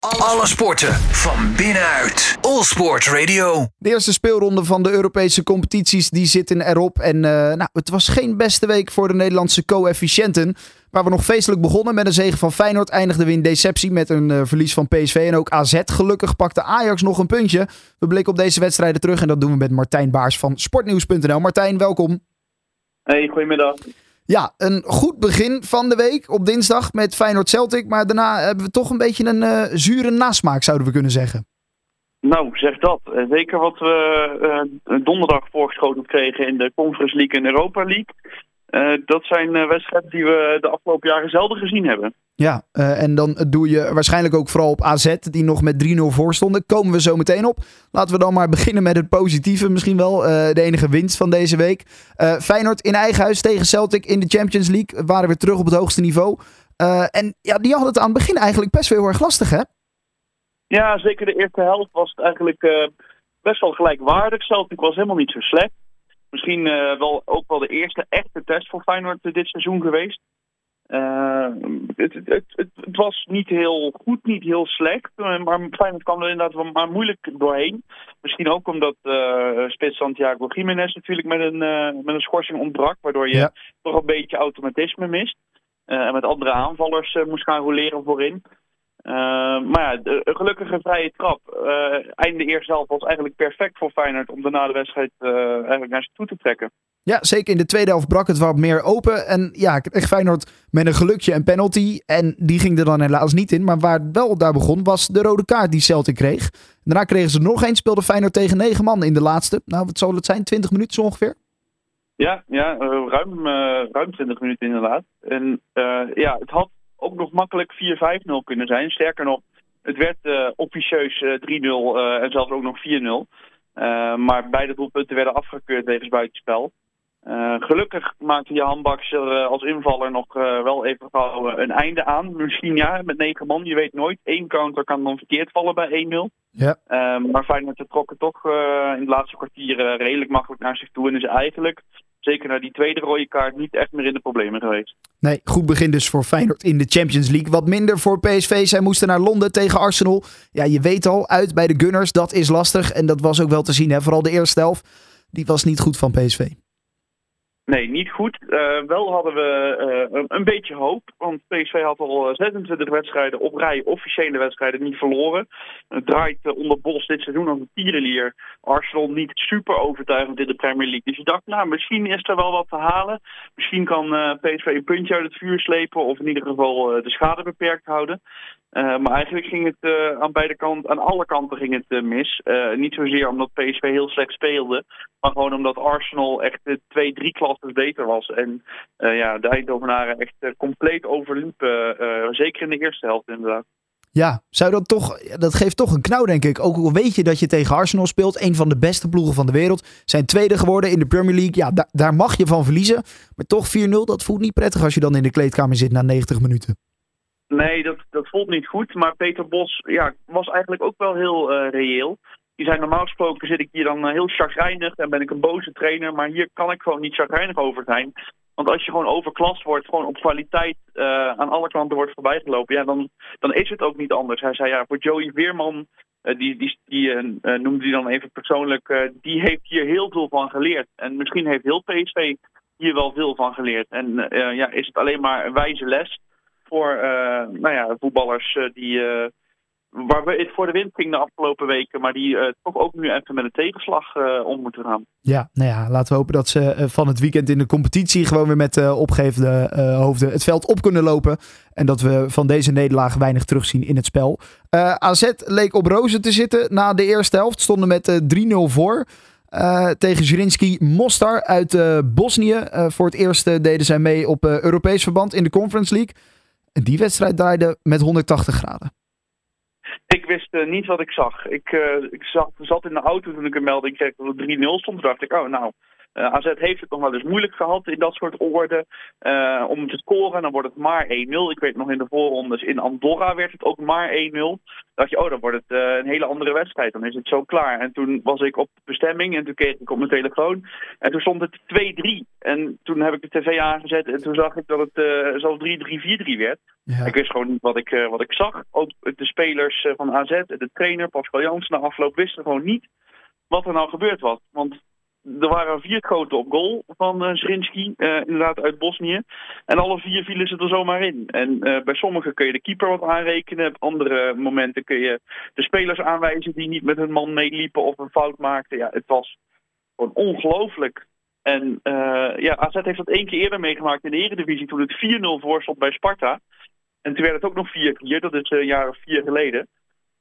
Alle sporten van binnenuit. All Sport Radio. De eerste speelronde van de Europese competities die zitten erop. En uh, nou, het was geen beste week voor de Nederlandse coëfficiënten. Waar we nog feestelijk begonnen met een zege van Feyenoord, eindigden we in deceptie met een uh, verlies van PSV en ook AZ. Gelukkig pakte Ajax nog een puntje. We blikken op deze wedstrijden terug en dat doen we met Martijn Baars van sportnieuws.nl. Martijn, welkom. Hey, goedemiddag. Ja, een goed begin van de week op dinsdag met Feyenoord Celtic. Maar daarna hebben we toch een beetje een uh, zure nasmaak, zouden we kunnen zeggen. Nou, zeg dat. Zeker wat we uh, donderdag voorgeschoten kregen in de Conference League en Europa League. Uh, dat zijn wedstrijden die we de afgelopen jaren zelden gezien hebben. Ja, uh, en dan doe je waarschijnlijk ook vooral op AZ, die nog met 3-0 voor stonden. Komen we zo meteen op. Laten we dan maar beginnen met het positieve, misschien wel. De enige winst van deze week. Feyenoord in eigen huis tegen Celtic in de Champions League. Waren weer terug op het hoogste niveau. en ja, die hadden het aan het begin eigenlijk best wel heel erg lastig, hè? Ja, zeker de eerste helft was het eigenlijk best wel gelijkwaardig. Celtic was helemaal niet zo slecht. Misschien wel ook wel de eerste echte test voor Feyenoord dit seizoen geweest. Uh, het, het, het, het, was niet heel goed, niet heel slecht. Maar Feyenoord kwam er inderdaad wel maar moeilijk doorheen. Misschien ook omdat uh, spits Santiago Jiménez natuurlijk met een, uh, met een schorsing ontbrak. Waardoor je ja. toch een beetje automatisme mist. en met andere aanvallers moest gaan roleren voorin. Maar ja, de, een gelukkige vrije trap. einde eerste helft was eigenlijk perfect voor Feyenoord om daarna de wedstrijd eigenlijk naar zich toe te trekken. Ja, zeker in de tweede helft brak het wat meer open. En ja, echt Feyenoord met een gelukje en penalty. En die ging er dan helaas niet in. Maar waar het wel daar begon, was de rode kaart die Celtic kreeg. Daarna kregen ze nog eens, speelde Feyenoord tegen negen man in de laatste. Nou, wat zal het zijn? 20 minuten zo ongeveer? Ja, ja ruim, uh, ruim 20 minuten inderdaad. En uh, ja, het had ook nog makkelijk 4-5-0 kunnen zijn. Sterker nog, het werd uh, officieus 3-0 en zelfs ook nog 4-0. maar beide doelpunten werden afgekeurd wegens buitenspel. Gelukkig maakte Jan Baks er als invaller nog wel even gauw een einde aan. Misschien ja, met negen man, je weet nooit. Eén counter kan dan verkeerd vallen bij 1-0. Ja. maar Feyenoord trok het toch in het laatste kwartier redelijk makkelijk naar zich toe. En is eigenlijk, zeker na die tweede rode kaart, niet echt meer in de problemen geweest. Nee, goed begin dus voor Feyenoord in de Champions League. Wat minder voor PSV. Zij moesten naar Londen tegen Arsenal. Ja, je weet al, uit bij de Gunners, dat is lastig. En dat was ook wel te zien, hè? vooral de eerste helft. Die was niet goed van PSV. Nee, niet goed. Uh, wel hadden we uh, een, beetje hoop. Want PSV had al 26 wedstrijden op rij, officiële wedstrijden, niet verloren. Het draait onder Bos dit seizoen als een tierenlier. Arsenal niet super overtuigend in de Premier League. Dus je dacht, nou, misschien is er wel wat te halen. Misschien kan PSV een puntje uit het vuur slepen. Of in ieder geval de schade beperkt houden. Uh, maar eigenlijk ging het uh, aan beide kanten, aan alle kanten ging het uh, mis. niet zozeer omdat PSV heel slecht speelde, maar gewoon omdat Arsenal echt twee, drie klassen beter was. En ja, de Eindhovenaren echt compleet overliepen, zeker in de eerste helft inderdaad. Ja, zou dat toch, dat geeft toch een knauw denk ik. Ook al weet je dat je tegen Arsenal speelt, een van de beste ploegen van de wereld. Zijn tweede geworden in de Premier League, ja, daar mag je van verliezen. Maar toch 4-0, dat voelt niet prettig als je dan in de kleedkamer zit na 90 minuten. Nee, dat, dat voelt niet goed. Maar Peter Bos ja, was eigenlijk ook wel heel uh, reëel. Die zei normaal gesproken zit ik hier dan uh, heel chagrijnig en ben ik een boze trainer. Maar hier kan ik gewoon niet chagrijnig over zijn. Want als je gewoon overklast wordt, gewoon op kwaliteit uh, aan alle kanten wordt voorbijgelopen, ja, dan, dan is het ook niet anders. Hij zei ja, voor Joey Weerman, die, die, die noemde hij dan even persoonlijk, die heeft hier heel veel van geleerd. En misschien heeft heel PSV hier wel veel van geleerd. En ja, is het alleen maar een wijze les voor uh, nou ja, voetballers uh, die, uh, waar we het voor de wind ging de afgelopen weken, maar die toch ook nu even met een tegenslag om moeten gaan. Ja, nou ja, laten we hopen dat ze van het weekend in de competitie gewoon weer met opgevende hoofden het veld op kunnen lopen. En dat we van deze nederlaag weinig terugzien in het spel. AZ leek op rozen te zitten na de eerste helft, stonden met 3-0 voor. Tegen Zrinski Mostar uit Bosnië. Voor het eerst deden zij mee op Europees verband in de Conference League. En die wedstrijd draaide met 180 graden. Ik wist uh, niet wat ik zag. Ik, uh, ik zat, zat, in de auto toen ik een melding kreeg dat het 3-0 stond. Toen dacht ik, oh nou, uh, eh, AZ heeft het nog wel eens moeilijk gehad in dat soort orde. om te scoren, dan wordt het maar 1-0. Ik weet nog in de voorrondes in Andorra werd het ook maar 1-0. dacht je, oh, dan wordt het uh, een hele andere wedstrijd. Dan is het zo klaar. En toen was ik op bestemming en toen keek ik op mijn telefoon. En toen stond het 2-3. En toen heb ik de tv aangezet en toen zag ik dat het zelfs 3-3-4-3 werd. Ja. Ik wist gewoon niet wat ik, wat ik zag. Ook de spelers van AZ, de trainer Pascal Jans na afloop wisten gewoon niet wat er nou gebeurd was. Want er waren vier schoten op goal van uh, Zrinski, uh, inderdaad uit Bosnië. En alle vier vielen ze er zomaar in. En uh, bij sommigen kun je de keeper wat aanrekenen. Op andere momenten kun je de spelers aanwijzen die niet met hun man meeliepen of een fout maakten. Ja, het was gewoon ongelooflijk. En ja, AZ heeft dat één keer eerder meegemaakt in de Eredivisie toen het 4-0 voor stond bij Sparta. En toen werd het ook nog 4-4, dat is of vier geleden.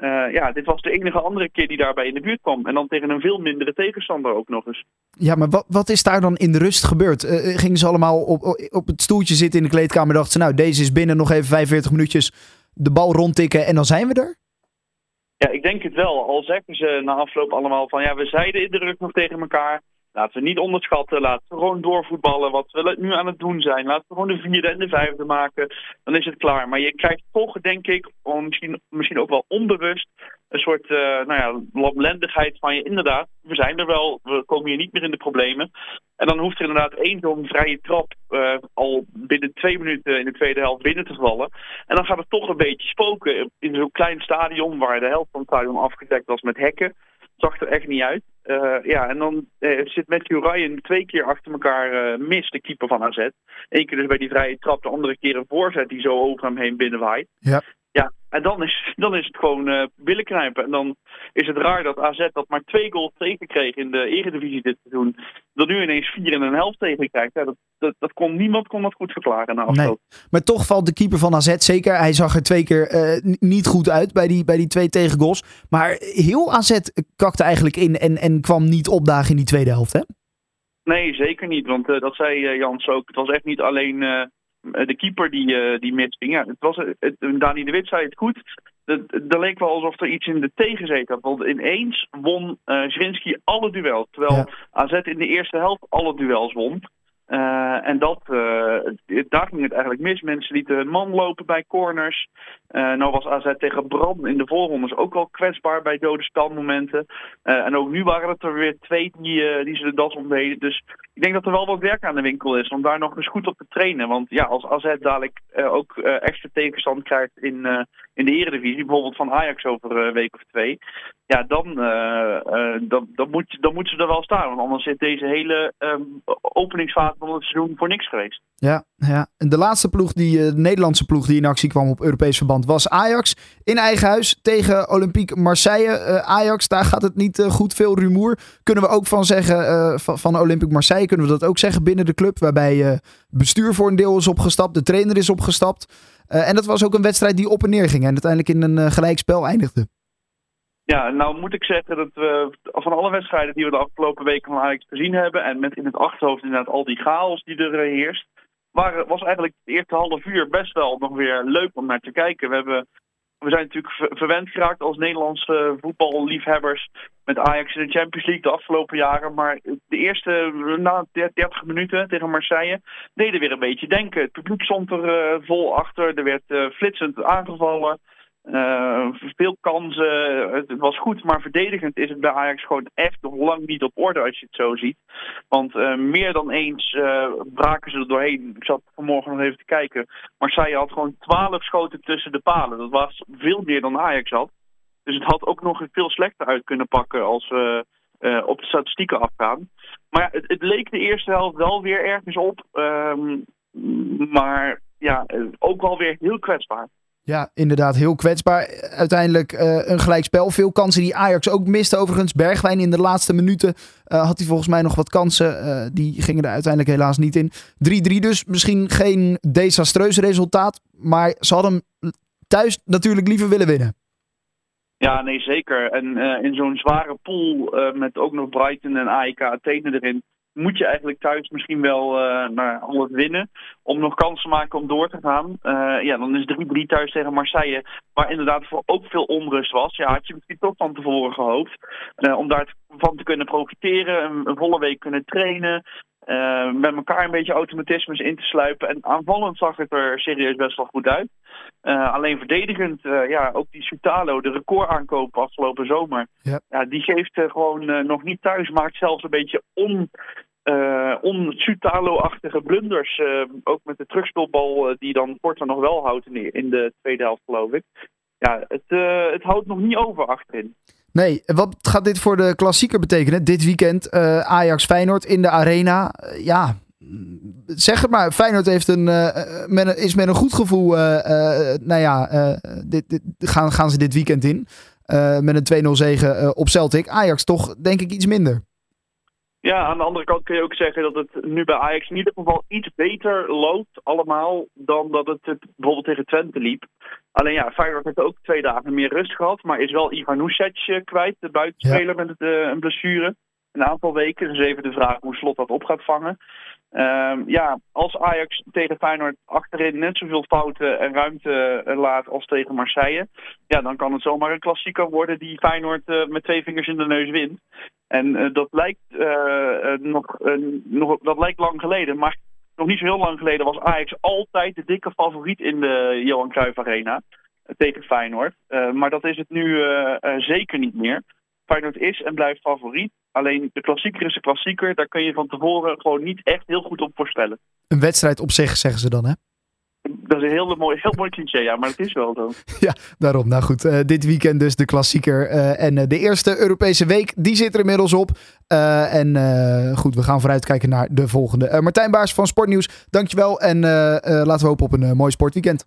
Uh, ja, dit was de enige andere keer die daarbij in de buurt kwam. En dan tegen een veel mindere tegenstander ook nog eens. Ja, maar wat, wat is daar dan in de rust gebeurd? Uh, gingen ze allemaal op, op het stoeltje zitten in de kleedkamer dachten ze... nou, deze is binnen nog even 45 minuutjes de bal rondtikken en dan zijn we er? Ja, ik denk het wel. Al zeggen ze na afloop allemaal van... ja, we zeiden in de rust nog tegen elkaar... Laten we niet onderschatten. Laten we gewoon doorvoetballen wat we nu aan het doen zijn. Laten we gewoon de vierde en de vijfde maken. Dan is het klaar. Maar je krijgt toch, denk ik, misschien, misschien ook wel onbewust... een soort uh, nou ja, lamlendigheid van je. Inderdaad, we zijn er wel. We komen hier niet meer in de problemen. En dan hoeft er inderdaad één zo'n vrije trap... Uh, al binnen twee minuten in de tweede helft binnen te vallen. En dan gaat het toch een beetje spoken in zo'n klein stadion... waar de helft van het stadion afgedekt was met hekken zag er echt niet uit. Uh, ja, en dan uh, zit Matthew Ryan twee keer achter elkaar uh, mis, de keeper van AZ. Eén keer dus bij die vrije trap, de andere keer een voorzet die zo over hem heen binnenwaait. Ja. En dan is, dan is het gewoon uh, billen knijpen. En dan is het raar dat AZ dat maar twee goals tegenkreeg in de Eredivisie dit seizoen. Dat nu ineens vier en een helft tegenkrijgt. Ja, dat, dat, dat kon, niemand kon dat goed verklaren na afloop. Nee. Maar toch valt de keeper van AZ zeker. Hij zag er twee keer uh, niet goed uit bij die, bij die twee tegengoals. Maar heel AZ kakte eigenlijk in en, en kwam niet opdagen in die tweede helft, hè? Nee, zeker niet. Want uh, dat zei Jans ook. Het was echt niet alleen eh, de keeper die, uh, die misging. Ja, het was, het, Dani de Wit zei het goed. Er leek wel alsof er iets in de tegenzet had. Want ineens won uh, Zrinski alle duels. Terwijl ja. AZ in de eerste helft alle duels won. Uh, en dat, uh, daar ging het eigenlijk mis. Mensen lieten hun man lopen bij corners. Uh, nou was AZ tegen Bram in de voorrondes ook wel kwetsbaar bij dode spelmomenten. en ook nu waren het er weer twee die, die ze de das omdeden. Dus ik denk dat er wel wat werk aan de winkel is om daar nog eens goed op te trainen. Want ja, als AZ dadelijk ook extra tegenstand krijgt in, in de eredivisie, bijvoorbeeld van Ajax over een week of twee. Ja, dan, dan, dan, moet, dan moeten ze er wel staan. Want anders zit deze hele um, openingsfase van het seizoen voor niks geweest. Ja, ja. En de laatste ploeg, die, de Nederlandse ploeg die in actie kwam op Europees verband, was Ajax. In eigen huis tegen Olympique Marseille. Ajax, daar gaat het niet goed. Veel rumoer. Kunnen we ook van zeggen, van, van Olympique Marseille, kunnen we dat ook zeggen binnen de club. Waarbij bestuur voor een deel is opgestapt, de trainer is opgestapt. en dat was ook een wedstrijd die op en neer ging en uiteindelijk in een gelijkspel eindigde. Ja, nou moet ik zeggen dat we van alle wedstrijden die we de afgelopen weken van Ajax gezien hebben... en met in het achterhoofd inderdaad al die chaos die er heerst... Waren, was eigenlijk het eerste half uur best wel nog weer leuk om naar te kijken. We, hebben, we zijn natuurlijk verwend geraakt als Nederlandse voetballiefhebbers... met Ajax in de Champions League de afgelopen jaren. Maar de eerste na 30 minuten tegen Marseille deden weer een beetje denken. Het publiek stond er uh, vol achter, er werd uh, flitsend aangevallen... Uh, veel kansen. Het was goed, maar verdedigend is het bij Ajax gewoon echt nog lang niet op orde als je het zo ziet. Want uh, meer dan eens uh, braken ze er doorheen. Ik zat vanmorgen nog even te kijken. Marseille had gewoon 12 schoten tussen de palen. Dat was veel meer dan Ajax had. Dus het had ook nog veel slechter uit kunnen pakken als we op de statistieken afgaan. Maar het, het, leek de eerste helft wel weer ergens op. Um, maar ja, ook wel weer heel kwetsbaar. Ja, inderdaad, heel kwetsbaar. Uiteindelijk uh, een gelijkspel. Veel kansen die Ajax ook miste. Overigens, Bergwijn in de laatste minuten uh, had hij volgens mij nog wat kansen. Uh, die gingen er uiteindelijk helaas niet in. 3-3 dus. Misschien geen desastreus resultaat. Maar ze hadden hem thuis natuurlijk liever willen winnen. Ja, nee, zeker. En in zo'n zware pool met ook nog Brighton en AEK Athene erin moet je eigenlijk thuis misschien wel uh, nou, alles winnen. Om nog kans te maken om door te gaan. Uh, ja, dan is 3-3 thuis tegen Marseille. Waar inderdaad voor ook veel onrust was. Ja, had je misschien toch van tevoren gehoopt. Uh, om daarvan te kunnen profiteren. Een, een volle week kunnen trainen. met elkaar een beetje automatismes in te sluipen. En aanvallend zag het er serieus best wel goed uit. alleen verdedigend, ja, ook die Sutalo, de recordaankoop afgelopen zomer. Ja. Ja, die geeft gewoon nog niet thuis. Maakt zelfs een beetje on, on-Sutalo-achtige blunders. ook met de terugspeelbal die dan Porto nog wel houdt in de, tweede helft, geloof ik. Ja, het, het houdt nog niet over achterin. Nee, wat gaat dit voor de klassieker betekenen? Dit weekend Ajax-Feyenoord in de arena. ja, zeg het maar, Feyenoord heeft een, uh, is met een goed gevoel, uh, uh, nou ja, dit, dit, gaan, gaan ze dit weekend in. met een 2-0 zegen op Celtic. Ajax toch denk ik iets minder. Ja, aan de andere kant kun je ook zeggen dat het nu bij Ajax in ieder geval iets beter loopt allemaal dan dat het, bijvoorbeeld tegen Twente liep. Alleen ja, Feyenoord heeft ook twee dagen meer rust gehad, maar is wel Ivan Nusic kwijt, de buitenspeler met het, een blessure. Een aantal weken, dus even de vraag hoe Slot dat op gaat vangen. Uh, ja, als Ajax tegen Feyenoord achterin net zoveel fouten en ruimte uh, laat als tegen Marseille, ja, dan kan het zomaar een klassieker worden die Feyenoord uh, met twee vingers in de neus wint. En uh, dat, lijkt, nog, nog, dat lijkt lang geleden, maar nog niet zo heel lang geleden was Ajax altijd de dikke favoriet in de Johan Cruijff Arena tegen Feyenoord. maar dat is het nu zeker niet meer. Feyenoord is en blijft favoriet. Alleen de klassieker is de klassieker. Daar kun je van tevoren gewoon niet echt heel goed op voorspellen. Een wedstrijd op zich, zeggen ze dan, hè? Dat is een heel mooi, heel mooi cliché, ja, maar het is wel zo. ja, daarom. Nou goed, uh, dit weekend dus de klassieker. Uh, en uh, de eerste Europese week, die zit er inmiddels op. en goed, we gaan vooruitkijken naar de volgende. Martijn Baars van Sportnieuws, dankjewel. En laten we hopen op een mooi sportweekend.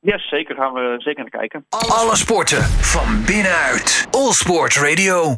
Yes, zeker gaan we zeker naar kijken. Alle sporten van binnenuit. All Sport Radio.